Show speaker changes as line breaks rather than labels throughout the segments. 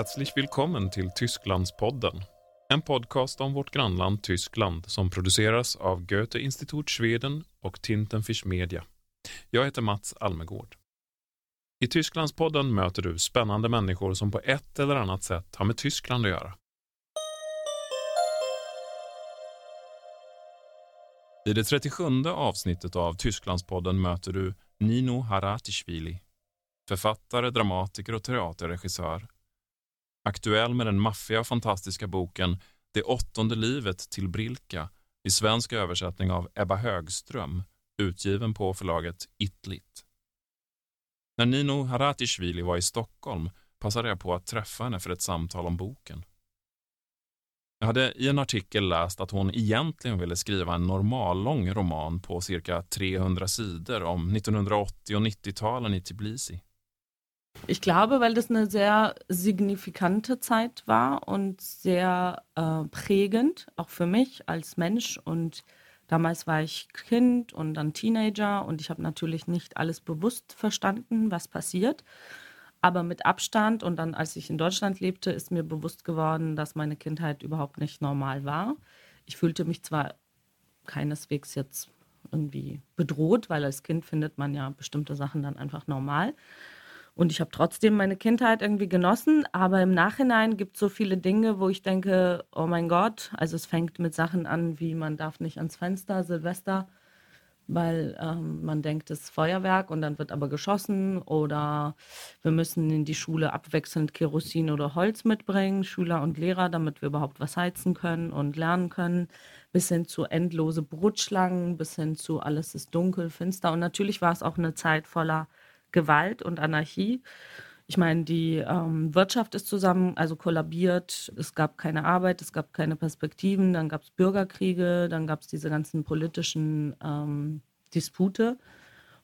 Herzlich willkommen till Tysklandspodden. En podcast om vårt grannland Tyskland som produceras av Goethe-Institut Schweden och Tintenfisch Media. Jag heter Mats Almegård. I Tysklandspodden möter du spännande människor som på ett eller annat sätt har med Tyskland att göra. I det 37 avsnittet av Tysklandspodden möter du Nino Haratishvili, författare, dramatiker och teaterregissör. Aktuell med den maffiga och fantastiska boken Det åttonde livet till Brilka i svensk översättning av Ebba Högström, utgiven på förlaget Itlit. När Nino Haratishvili var i Stockholm passade jag på att träffa henne för ett samtal om boken. Jag hade i en artikel läst att hon egentligen ville skriva en normallång roman på cirka 300 sidor om 1980 och 90-talen i Tbilisi.
Ich glaube, weil das eine sehr signifikante Zeit war und sehr äh, prägend, auch für mich als Mensch. Und damals war ich Kind und dann Teenager und ich habe natürlich nicht alles bewusst verstanden, was passiert. Aber mit Abstand und dann, als ich in Deutschland lebte, ist mir bewusst geworden, dass meine Kindheit überhaupt nicht normal war. Ich fühlte mich zwar keineswegs jetzt irgendwie bedroht, weil als Kind findet man ja bestimmte Sachen dann einfach normal. Und ich habe trotzdem meine Kindheit irgendwie genossen, aber im Nachhinein gibt es so viele Dinge, wo ich denke, oh mein Gott, also es fängt mit Sachen an, wie man darf nicht ans Fenster, Silvester, weil ähm, man denkt, es ist Feuerwerk und dann wird aber geschossen oder wir müssen in die Schule abwechselnd Kerosin oder Holz mitbringen, Schüler und Lehrer, damit wir überhaupt was heizen können und lernen können, bis hin zu endlose Brutschlangen, bis hin zu alles ist dunkel, finster. Und natürlich war es auch eine Zeit voller Gewalt und Anarchie. Ich meine, die ähm, Wirtschaft ist zusammen, also kollabiert. Es gab keine Arbeit, es gab keine Perspektiven. Dann gab es Bürgerkriege, dann gab es diese ganzen politischen ähm, Dispute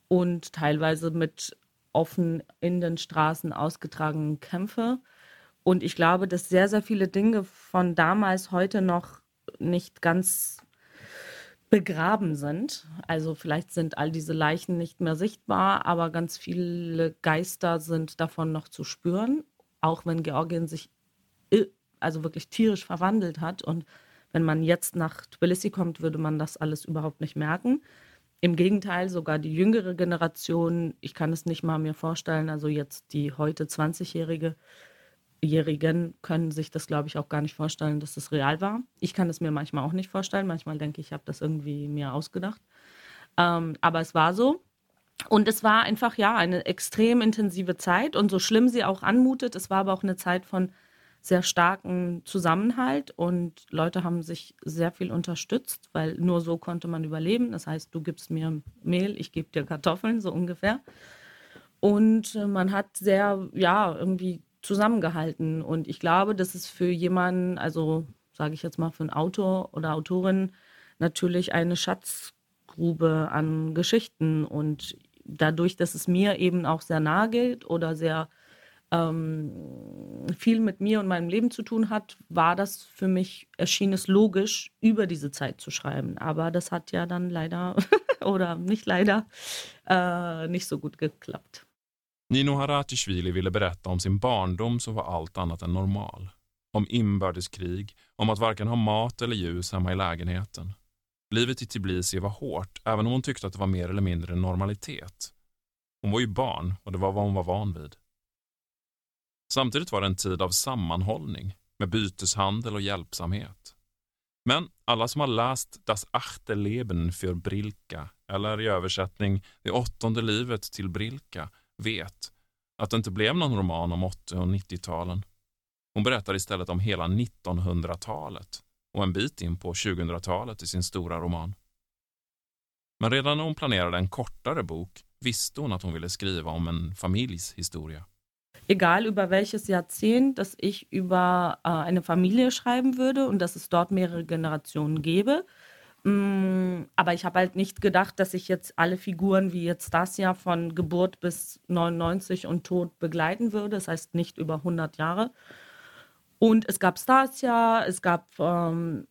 und teilweise mit offen in den Straßen ausgetragenen Kämpfe. Und ich glaube, dass sehr, sehr viele Dinge von damals heute noch nicht ganz begraben sind. Also vielleicht sind all diese Leichen nicht mehr sichtbar, aber ganz viele Geister sind davon noch zu spüren, auch wenn Georgien sich also wirklich tierisch verwandelt hat. Und wenn man jetzt nach Tbilisi kommt, würde man das alles überhaupt nicht merken. Im Gegenteil, sogar die jüngere Generation, ich kann es nicht mal mir vorstellen, also jetzt die heute 20-Jährige, Jährigen können sich das, glaube ich, auch gar nicht vorstellen, dass das real war. Ich kann es mir manchmal auch nicht vorstellen. Manchmal denke ich, ich habe das irgendwie mir ausgedacht. Ähm, aber es war so. Und es war einfach, ja, eine extrem intensive Zeit. Und so schlimm sie auch anmutet, es war aber auch eine Zeit von sehr starken Zusammenhalt und Leute haben sich sehr viel unterstützt, weil nur so konnte man überleben. Das heißt, du gibst mir Mehl, ich gebe dir Kartoffeln, so ungefähr. Und äh, man hat sehr, ja, irgendwie zusammengehalten. Und ich glaube, das ist für jemanden, also sage ich jetzt mal für einen Autor oder Autorin, natürlich eine Schatzgrube an Geschichten. Und dadurch, dass es mir eben auch sehr nahe geht oder sehr ähm, viel mit mir und meinem Leben zu tun hat, war das für mich, erschien es logisch, über diese Zeit zu schreiben. Aber das hat ja dann leider oder nicht leider äh, nicht so gut geklappt.
Nino Haratishvili ville berätta om sin barndom som var allt annat än normal. Om inbördeskrig, om att varken ha mat eller ljus hemma i lägenheten. Livet i Tbilisi var hårt, även om hon tyckte att det var mer eller mindre normalitet. Hon var ju barn och det var vad hon var van vid. Samtidigt var det en tid av sammanhållning, med byteshandel och hjälpsamhet. Men alla som har läst Das achte Leben für Brilka, eller i översättning Det åttonde livet till Brilka, vet att det inte blev någon roman om 80 och 90-talen. Hon berättar istället om hela 1900-talet och en bit in på 2000-talet i sin stora roman. Men redan när hon planerade en kortare bok visste hon att hon ville skriva om en familjs historia.
Egal über welches Jahrzehnt, dass ich über äh, eine Familie schreiben würde und dass es dort mehrere Generationen gäbe, aber ich habe halt nicht gedacht, dass ich jetzt alle Figuren wie jetzt das ja von Geburt bis 99 und Tod begleiten würde. Das heißt nicht über 100 Jahre. Und es gab Stasia, es gab ähm,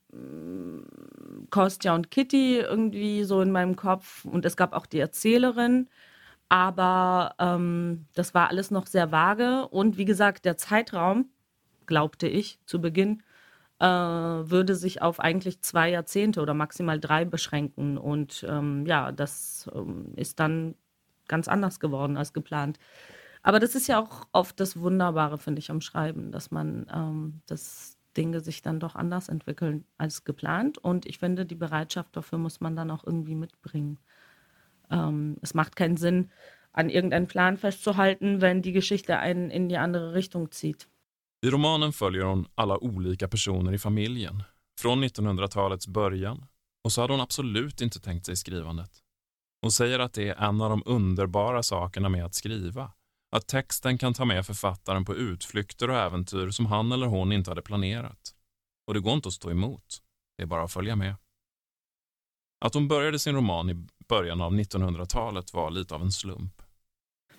Kostja und Kitty irgendwie so in meinem Kopf und es gab auch die Erzählerin. Aber ähm, das war alles noch sehr vage. Und wie gesagt, der Zeitraum glaubte ich zu Beginn, äh, würde sich auf eigentlich zwei Jahrzehnte oder maximal drei beschränken. Und ähm, ja, das ähm, ist dann ganz anders geworden als geplant. Aber das ist ja auch oft das Wunderbare, finde ich, am Schreiben, dass man, ähm, dass Dinge sich dann doch anders entwickeln als geplant. Und ich finde, die Bereitschaft dafür muss man dann auch irgendwie mitbringen. Ähm, es macht keinen Sinn, an irgendeinen Plan festzuhalten, wenn die Geschichte einen in die andere Richtung zieht.
I romanen följer hon alla olika personer i familjen, från 1900-talets början, och så hade hon absolut inte tänkt sig skrivandet. Hon säger att det är en av de underbara sakerna med att skriva, att texten kan ta med författaren på utflykter och äventyr som han eller hon inte hade planerat. Och det går inte att stå emot, det är bara att följa med. Att hon började sin roman i början av 1900-talet var lite av en slump.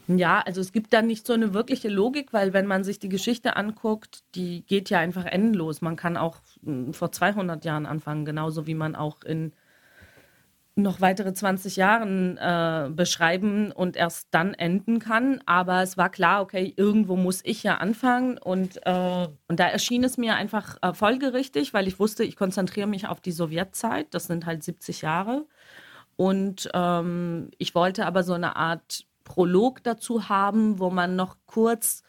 Ja, also es gibt da nicht so eine wirkliche Logik, weil wenn man sich die Geschichte anguckt, die geht ja einfach endlos. Man kann auch hm, vor 200 Jahren anfangen, genauso wie man auch in noch weitere 20 Jahren äh, beschreiben und erst dann enden kann. Aber es war klar, okay, irgendwo muss ich ja anfangen. Und, äh, und da erschien es mir einfach äh, folgerichtig, weil ich wusste, ich konzentriere mich auf die Sowjetzeit. Das sind halt 70 Jahre. Und ähm, ich wollte aber so eine Art Prolog dazu haben, wo man noch kurz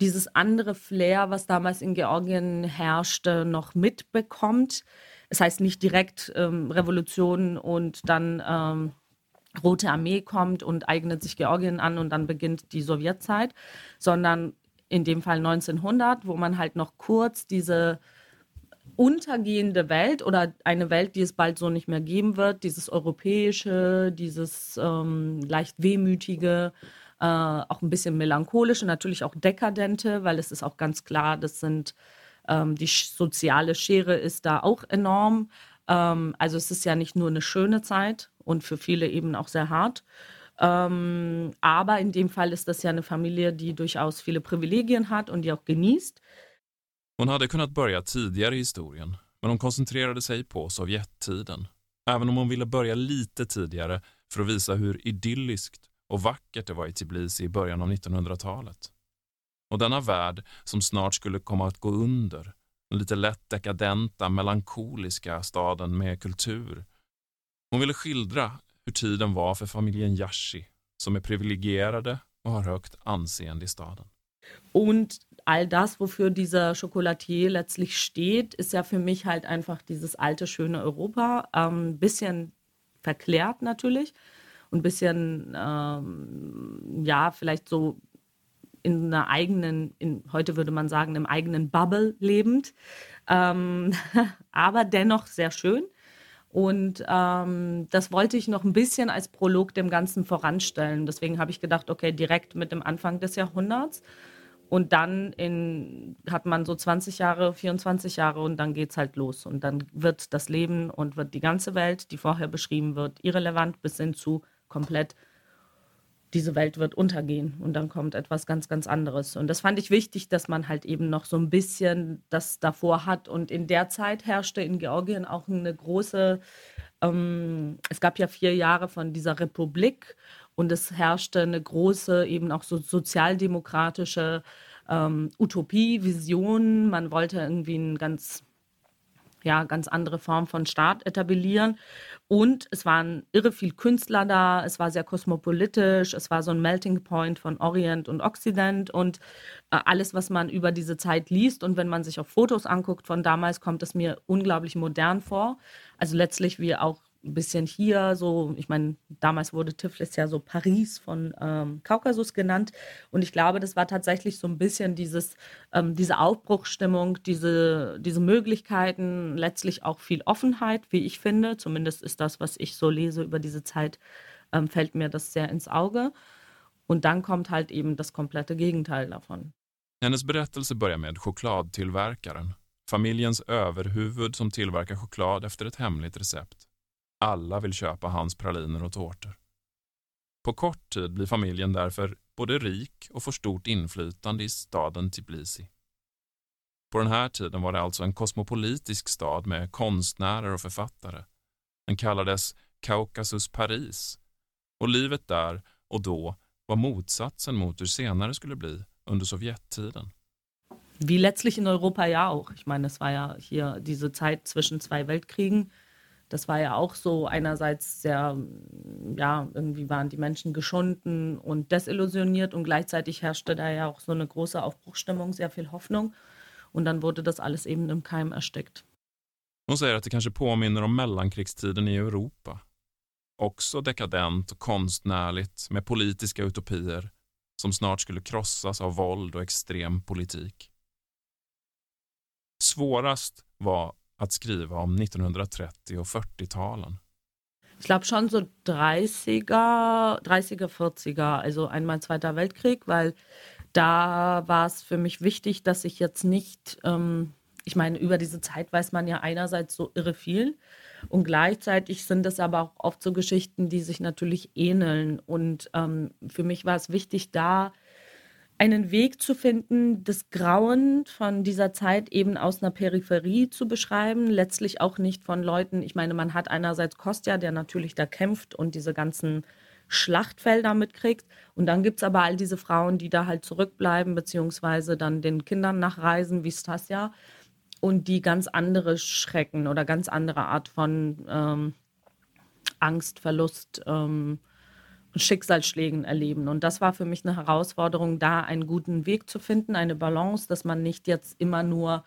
dieses andere Flair, was damals in Georgien herrschte, noch mitbekommt. Es heißt nicht direkt ähm, Revolution und dann ähm, Rote Armee kommt und eignet sich Georgien an und dann beginnt die Sowjetzeit, sondern in dem Fall 1900, wo man halt noch kurz diese untergehende Welt oder eine Welt, die es bald so nicht mehr geben wird, dieses europäische, dieses ähm, leicht wehmütige, äh, auch ein bisschen melancholische, natürlich auch dekadente, weil es ist auch ganz klar, das sind ähm, die soziale Schere ist da auch enorm. Ähm, also es ist ja nicht nur eine schöne Zeit und für viele eben auch sehr hart. Ähm, aber in dem Fall ist das ja eine Familie, die durchaus viele Privilegien hat und die auch genießt.
Hon hade kunnat börja tidigare i historien, men hon koncentrerade sig på Sovjettiden. Även om hon ville börja lite tidigare för att visa hur idylliskt och vackert det var i Tbilisi i början av 1900-talet. Och denna värld som snart skulle komma att gå under, den lite lätt dekadenta, melankoliska staden med kultur. Hon ville skildra hur tiden var för familjen Yashi, som är privilegierade och har högt anseende i staden.
Und all das, wofür dieser Chocolatier letztlich steht, ist ja für mich halt einfach dieses alte, schöne Europa. Ein ähm, bisschen verklärt natürlich und ein bisschen, ähm, ja, vielleicht so in einer eigenen, in, heute würde man sagen, im eigenen Bubble lebend, ähm, aber dennoch sehr schön. Und ähm, das wollte ich noch ein bisschen als Prolog dem Ganzen voranstellen. Deswegen habe ich gedacht, okay, direkt mit dem Anfang des Jahrhunderts. Und dann in, hat man so 20 Jahre, 24 Jahre und dann geht es halt los. Und dann wird das Leben und wird die ganze Welt, die vorher beschrieben wird, irrelevant bis hin zu komplett diese Welt wird untergehen und dann kommt etwas ganz, ganz anderes. Und das fand ich wichtig, dass man halt eben noch so ein bisschen das davor hat. Und in der Zeit herrschte in Georgien auch eine große, ähm, es gab ja vier Jahre von dieser Republik und es herrschte eine große, eben auch so sozialdemokratische ähm, Utopie, Vision. Man wollte irgendwie ein ganz ja, ganz andere Form von Staat etablieren. Und es waren irre viel Künstler da, es war sehr kosmopolitisch, es war so ein Melting Point von Orient und Occident und äh, alles, was man über diese Zeit liest. Und wenn man sich auch Fotos anguckt von damals, kommt es mir unglaublich modern vor. Also letztlich wie auch ein bisschen hier, so, ich meine, damals wurde Tiflis ja so Paris von ähm, Kaukasus genannt. Und ich glaube, das war tatsächlich so ein bisschen dieses, ähm, diese Aufbruchsstimmung, diese, diese Möglichkeiten, letztlich auch viel Offenheit, wie ich finde. Zumindest ist das, was ich so lese über diese Zeit, ähm, fällt mir das sehr ins Auge. Und dann kommt halt eben das komplette Gegenteil davon.
Hennes berättelse börjar med chokladtillverkaren, familjens överhuvud som tillverkar choklad efter ett hemligt recept. Alla vill köpa hans praliner och tårtor. På kort tid blir familjen därför både rik och får stort inflytande i staden Tbilisi. På den här tiden var det alltså en kosmopolitisk stad med konstnärer och författare. Den kallades Kaukasus Paris och livet där och då var motsatsen mot hur senare skulle bli under Sovjettiden.
Wie letztlich in Europa ja auch. Ich meine, es war ja hier diese Zeit zwischen zwei Weltkriegen. Das war ja auch so einerseits sehr, ja, irgendwie waren die Menschen geschunden und desillusioniert und gleichzeitig herrschte da ja auch so eine große Aufbruchstimmung, sehr viel Hoffnung. Und dann wurde das alles eben im Keim erstickt.
Hon säger att det kanske påminner om mellankrigstiden i Europa. Också dekadent och konstnärligt med politiska utopier som snart skulle krossas av våld och extrem politik. Svårast var att skriva om 1930 och 40-talen.
Ich glaube schon so 30er, 30er, 40er, also einmal Zweiter Weltkrieg, weil da war es für mich wichtig, dass ich jetzt nicht, ähm, ich meine, über diese Zeit weiß man ja einerseits so irre viel und gleichzeitig sind es aber auch oft so Geschichten, die sich natürlich ähneln. Und ähm, für mich war es wichtig, da einen Weg zu finden, das Grauen von dieser Zeit eben aus einer Peripherie zu beschreiben, letztlich auch nicht von Leuten, ich meine, man hat einerseits Kostja, der natürlich da kämpft und diese ganzen Schlachtfelder mitkriegt. Und dann gibt es aber all diese Frauen, die da halt zurückbleiben, beziehungsweise dann den Kindern nachreisen, wie Stasia, und die ganz andere Schrecken oder ganz andere Art von ähm, Angst, Verlust, ähm, Schicksalsschlägen erleben. Und das war für mich eine Herausforderung, da einen guten Weg zu finden, eine Balance, dass man nicht jetzt immer nur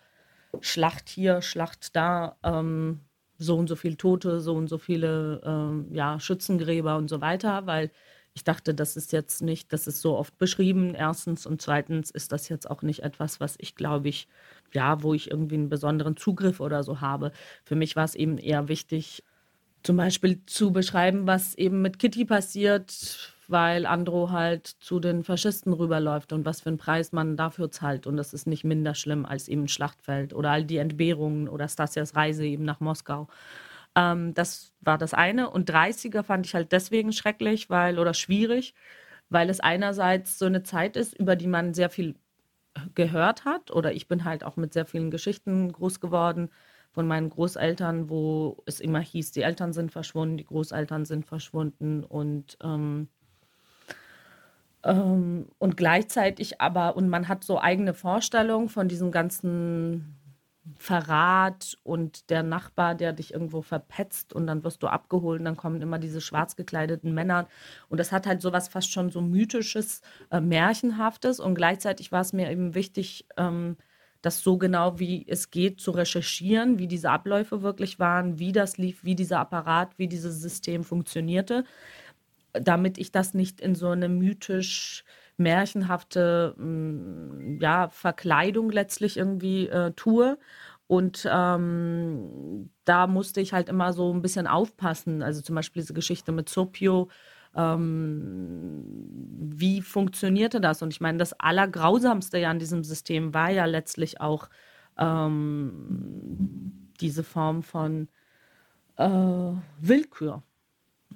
Schlacht hier, Schlacht da, ähm, so und so viele Tote, so und so viele ähm, ja, Schützengräber und so weiter, weil ich dachte, das ist jetzt nicht, das ist so oft beschrieben, erstens. Und zweitens ist das jetzt auch nicht etwas, was ich, glaube ich, ja, wo ich irgendwie einen besonderen Zugriff oder so habe. Für mich war es eben eher wichtig, zum Beispiel zu beschreiben, was eben mit Kitty passiert, weil Andro halt zu den Faschisten rüberläuft und was für einen Preis man dafür zahlt. Und das ist nicht minder schlimm als eben Schlachtfeld oder all die Entbehrungen oder Stasias Reise eben nach Moskau. Ähm, das war das eine. Und 30er fand ich halt deswegen schrecklich, weil oder schwierig, weil es einerseits so eine Zeit ist, über die man sehr viel gehört hat. Oder ich bin halt auch mit sehr vielen Geschichten groß geworden von meinen Großeltern, wo es immer hieß, die Eltern sind verschwunden, die Großeltern sind verschwunden und ähm, ähm, und gleichzeitig aber, und man hat so eigene Vorstellungen von diesem ganzen Verrat und der Nachbar, der dich irgendwo verpetzt und dann wirst du abgeholt und dann kommen immer diese schwarz gekleideten Männer. Und das hat halt sowas fast schon so mythisches, äh, märchenhaftes. Und gleichzeitig war es mir eben wichtig, ähm, das so genau wie es geht zu recherchieren, wie diese Abläufe wirklich waren, wie das lief, wie dieser Apparat, wie dieses System funktionierte, damit ich das nicht in so eine mythisch märchenhafte mm, ja, Verkleidung letztlich irgendwie äh, tue. Und ähm, da musste ich halt immer so ein bisschen aufpassen. Also zum Beispiel diese Geschichte mit Sopio, ähm, wie funktionierte das? Und ich meine, das Allergrausamste ja an diesem System war ja letztlich auch ähm, diese Form von äh, Willkür.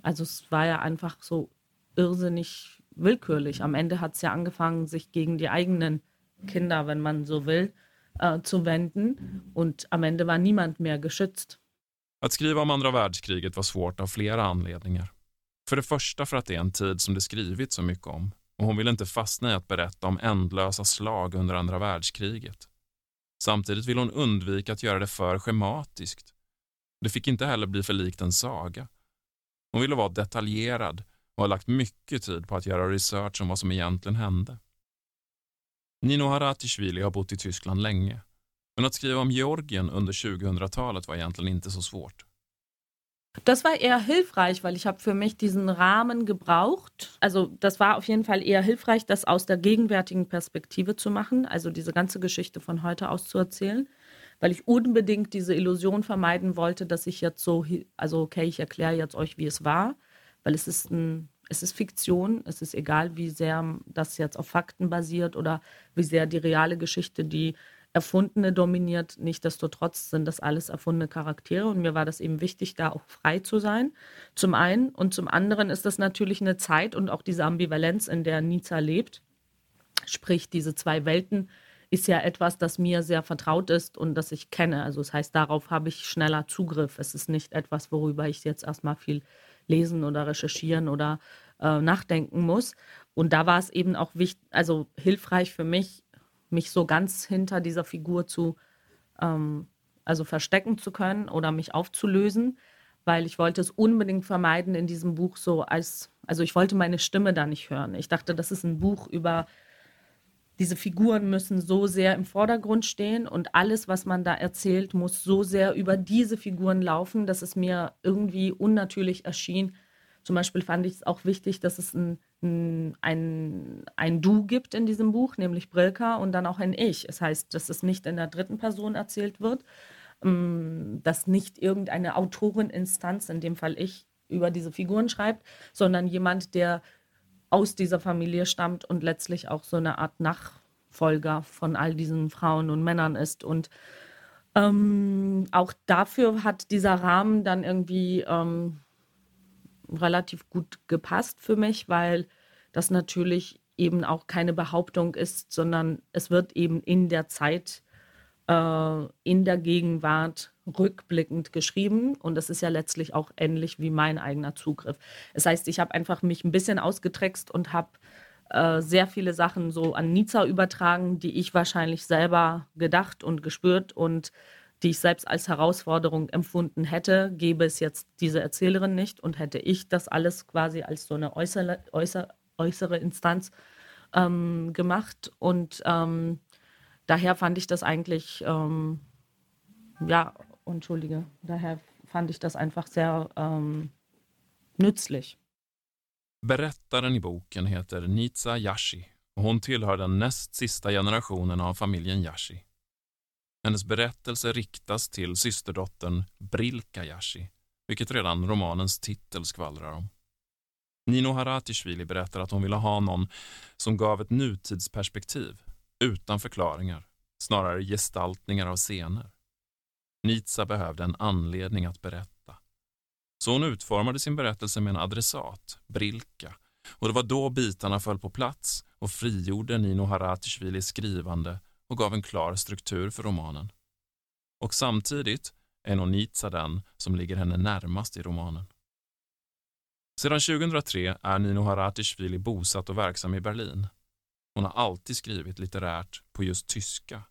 Also es war ja einfach so irrsinnig willkürlich. Am Ende hat es ja angefangen, sich gegen die eigenen Kinder, wenn man so will, äh, zu wenden. Und am Ende war niemand mehr geschützt.
Att skriva om andra världskriget var svårt av flera anledningar. För det första för att det är en tid som det skrivits så mycket om och hon vill inte fastna i att berätta om ändlösa slag under andra världskriget. Samtidigt vill hon undvika att göra det för schematiskt. Det fick inte heller bli för likt en saga. Hon ville vara detaljerad och har lagt mycket tid på att göra research om vad som egentligen hände. Nino Haratishvili har bott i Tyskland länge, men att skriva om Georgien under 2000-talet var egentligen inte så svårt.
Das war eher hilfreich, weil ich habe für mich diesen Rahmen gebraucht. Also das war auf jeden Fall eher hilfreich, das aus der gegenwärtigen Perspektive zu machen, also diese ganze Geschichte von heute aus zu erzählen, weil ich unbedingt diese Illusion vermeiden wollte, dass ich jetzt so, also okay, ich erkläre jetzt euch, wie es war, weil es ist ein, es ist Fiktion, es ist egal, wie sehr das jetzt auf Fakten basiert oder wie sehr die reale Geschichte die Erfundene dominiert. Nichtsdestotrotz sind das alles erfundene Charaktere und mir war das eben wichtig, da auch frei zu sein. Zum einen und zum anderen ist das natürlich eine Zeit und auch diese Ambivalenz, in der Nizza lebt. Sprich, diese zwei Welten ist ja etwas, das mir sehr vertraut ist und das ich kenne. Also das heißt, darauf habe ich schneller Zugriff. Es ist nicht etwas, worüber ich jetzt erstmal viel lesen oder recherchieren oder äh, nachdenken muss. Und da war es eben auch wichtig, also hilfreich für mich, mich so ganz hinter dieser Figur zu, ähm, also verstecken zu können oder mich aufzulösen, weil ich wollte es unbedingt vermeiden in diesem Buch so als, also ich wollte meine Stimme da nicht hören. Ich dachte, das ist ein Buch über diese Figuren müssen so sehr im Vordergrund stehen und alles, was man da erzählt, muss so sehr über diese Figuren laufen, dass es mir irgendwie unnatürlich erschien. Zum Beispiel fand ich es auch wichtig, dass es ein, ein, ein, Du gibt in diesem Buch, nämlich Brilka, und dann auch ein Ich. Es das heißt, dass es nicht in der dritten Person erzählt wird, ähm, dass nicht irgendeine Autoreninstanz, in dem Fall ich, über diese Figuren schreibt, sondern jemand, der aus dieser Familie stammt und letztlich auch so eine Art Nachfolger von all diesen Frauen und Männern ist. Und ähm, auch dafür hat dieser Rahmen dann irgendwie ähm, relativ gut gepasst für mich, weil das natürlich eben auch keine Behauptung ist, sondern es wird eben in der Zeit, äh, in der Gegenwart rückblickend geschrieben und das ist ja letztlich auch ähnlich wie mein eigener Zugriff. Das heißt, ich habe einfach mich ein bisschen ausgetrickst und habe äh, sehr viele Sachen so an Nizza übertragen, die ich wahrscheinlich selber gedacht und gespürt und die ich selbst als Herausforderung empfunden hätte, gäbe es jetzt diese Erzählerin nicht und hätte ich das alles quasi als so eine äußere, äußere, äußere Instanz ähm, gemacht und ähm, daher fand ich das eigentlich ähm, ja Entschuldige. Daher fand ich das einfach sehr ähm, nützlich.
Berättaren i boken heter Nitsa Yashi och hon tillhör den näst sista generationen av familjen Yashi. Hennes berättelse riktas till systerdottern Brilka Yashi, vilket redan romanens titel skvallrar om. Nino Haratishvili berättar att hon ville ha någon som gav ett nutidsperspektiv, utan förklaringar, snarare gestaltningar av scener. Nitsa behövde en anledning att berätta. Så hon utformade sin berättelse med en adressat, Brilka, och det var då bitarna föll på plats och frigjorde Nino Haratishvilis skrivande och gav en klar struktur för romanen. Och samtidigt är Nonitsa den som ligger henne närmast i romanen. Sedan 2003 är Nino Haratischvili bosatt och verksam i Berlin. Hon har alltid skrivit litterärt på just tyska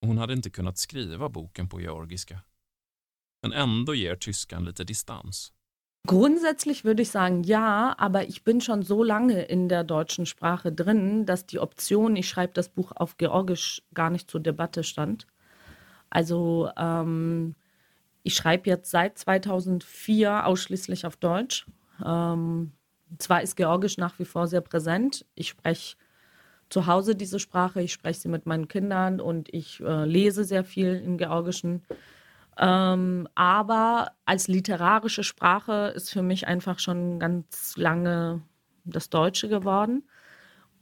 och hon hade inte kunnat skriva boken på georgiska. Men ändå ger tyskan lite distans.
Grundsätzlich würde ich sagen, ja, aber ich bin schon so lange in der deutschen Sprache drin, dass die Option, ich schreibe das Buch auf Georgisch, gar nicht zur Debatte stand. Also ähm, ich schreibe jetzt seit 2004 ausschließlich auf Deutsch. Ähm, zwar ist Georgisch nach wie vor sehr präsent. Ich spreche zu Hause diese Sprache. Ich spreche sie mit meinen Kindern und ich äh, lese sehr viel im Georgischen. Ähm, aber als literarische Sprache ist für mich einfach schon ganz lange das Deutsche geworden.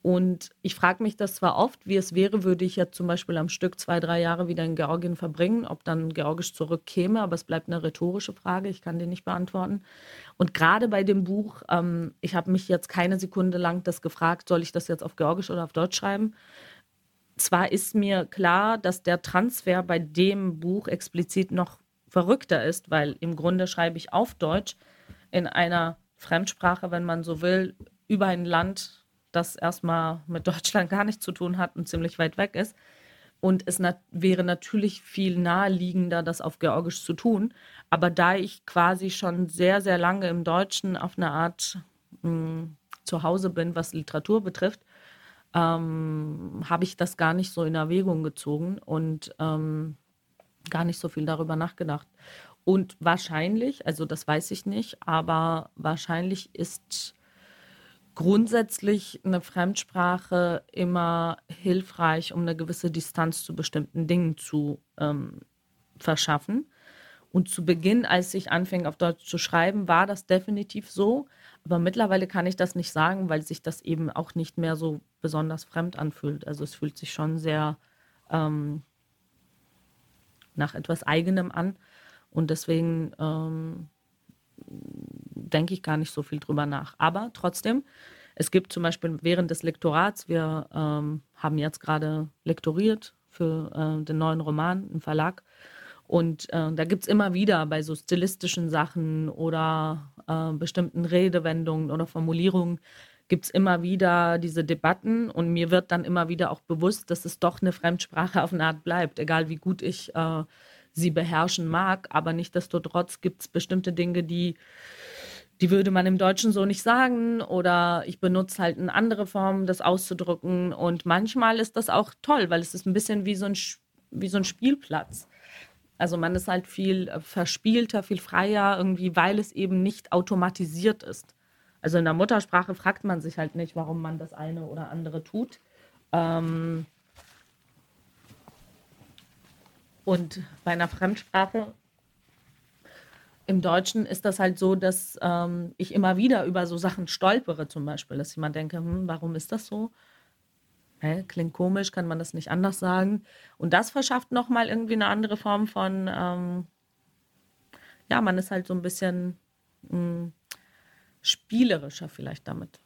Und ich frage mich das zwar oft, wie es wäre, würde ich jetzt zum Beispiel am Stück zwei, drei Jahre wieder in Georgien verbringen, ob dann Georgisch zurückkäme, aber es bleibt eine rhetorische Frage, ich kann die nicht beantworten. Und gerade bei dem Buch, ähm, ich habe mich jetzt keine Sekunde lang das gefragt, soll ich das jetzt auf Georgisch oder auf Deutsch schreiben? Zwar ist mir klar, dass der Transfer bei dem Buch explizit noch verrückter ist, weil im Grunde schreibe ich auf Deutsch in einer Fremdsprache, wenn man so will, über ein Land, das erstmal mit Deutschland gar nichts zu tun hat und ziemlich weit weg ist. Und es nat wäre natürlich viel naheliegender, das auf Georgisch zu tun. Aber da ich quasi schon sehr, sehr lange im Deutschen auf eine Art mh, hm, zu Hause bin, was Literatur betrifft, ähm, habe ich das gar nicht so in Erwägung gezogen und ähm, gar nicht so viel darüber nachgedacht. Und wahrscheinlich, also das weiß ich nicht, aber wahrscheinlich ist grundsätzlich eine Fremdsprache immer hilfreich, um eine gewisse Distanz zu bestimmten Dingen zu ähm, verschaffen. Und zu Beginn, als ich anfing, auf Deutsch zu schreiben, war das definitiv so. Aber mittlerweile kann ich das nicht sagen, weil sich das eben auch nicht mehr so besonders fremd anfühlt. Also es fühlt sich schon sehr ähm, nach etwas Eigenem an. Und deswegen ähm, denke ich gar nicht so viel drüber nach. Aber trotzdem, es gibt zum Beispiel während des Lektorats, wir ähm, haben jetzt gerade lektoriert für äh, den neuen Roman im Verlag. Und äh, da gibt es immer wieder bei so stilistischen Sachen oder äh, bestimmten Redewendungen oder Formulierungen gibt es immer wieder diese Debatten und mir wird dann immer wieder auch bewusst, dass es doch eine Fremdsprache auf eine Art bleibt, egal wie gut ich äh, sie beherrschen mag. Aber nichtsdestotrotz gibt es bestimmte Dinge, die, die würde man im Deutschen so nicht sagen oder ich benutze halt eine andere Form, das auszudrücken. Und manchmal ist das auch toll, weil es ist ein bisschen wie so ein, wie so ein Spielplatz. Also man ist halt viel äh, verspielter, viel freier irgendwie, weil es eben nicht automatisiert ist. Also in der Muttersprache fragt man sich halt nicht, warum man das eine oder andere tut. Ähm und bei einer Fremdsprache im Deutschen ist das halt so, dass ähm, ich immer wieder über so Sachen stolpere, zum Beispiel, dass ich mal denke, hm, warum ist das so? Hä, klingt komisch, kann man das nicht anders sagen? Und das verschafft nochmal irgendwie eine andere Form von, ähm, ja, man ist halt so ein bisschen mh, hm, spielerischer vielleicht damit.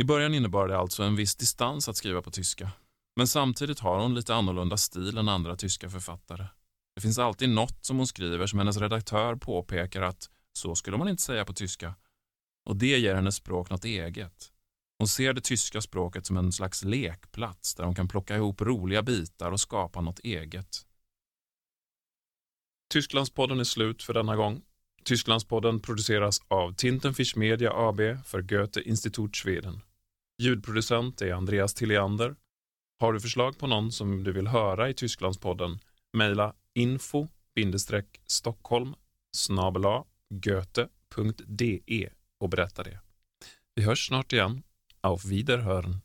I början innebar det alltså en viss distans att skriva på tyska. Men samtidigt har hon lite annorlunda stil än andra tyska författare. Det finns alltid något som hon skriver som hennes redaktör påpekar att så skulle man inte säga på tyska. Och det ger hennes språk något eget. Hon ser det tyska språket som en slags lekplats där hon kan plocka ihop roliga bitar och skapa något eget. Tysklandspodden är slut för denna gång. Tysklandspodden produceras av Tintenfisch Media AB för Goethe Institut Schweden. Ljudproducent är Andreas Tilliander. Har du förslag på någon som du vill höra i Tysklandspodden? Mejla info-stockholm goethe.de och berätta det. Vi hörs snart igen. Auf Wiederhören.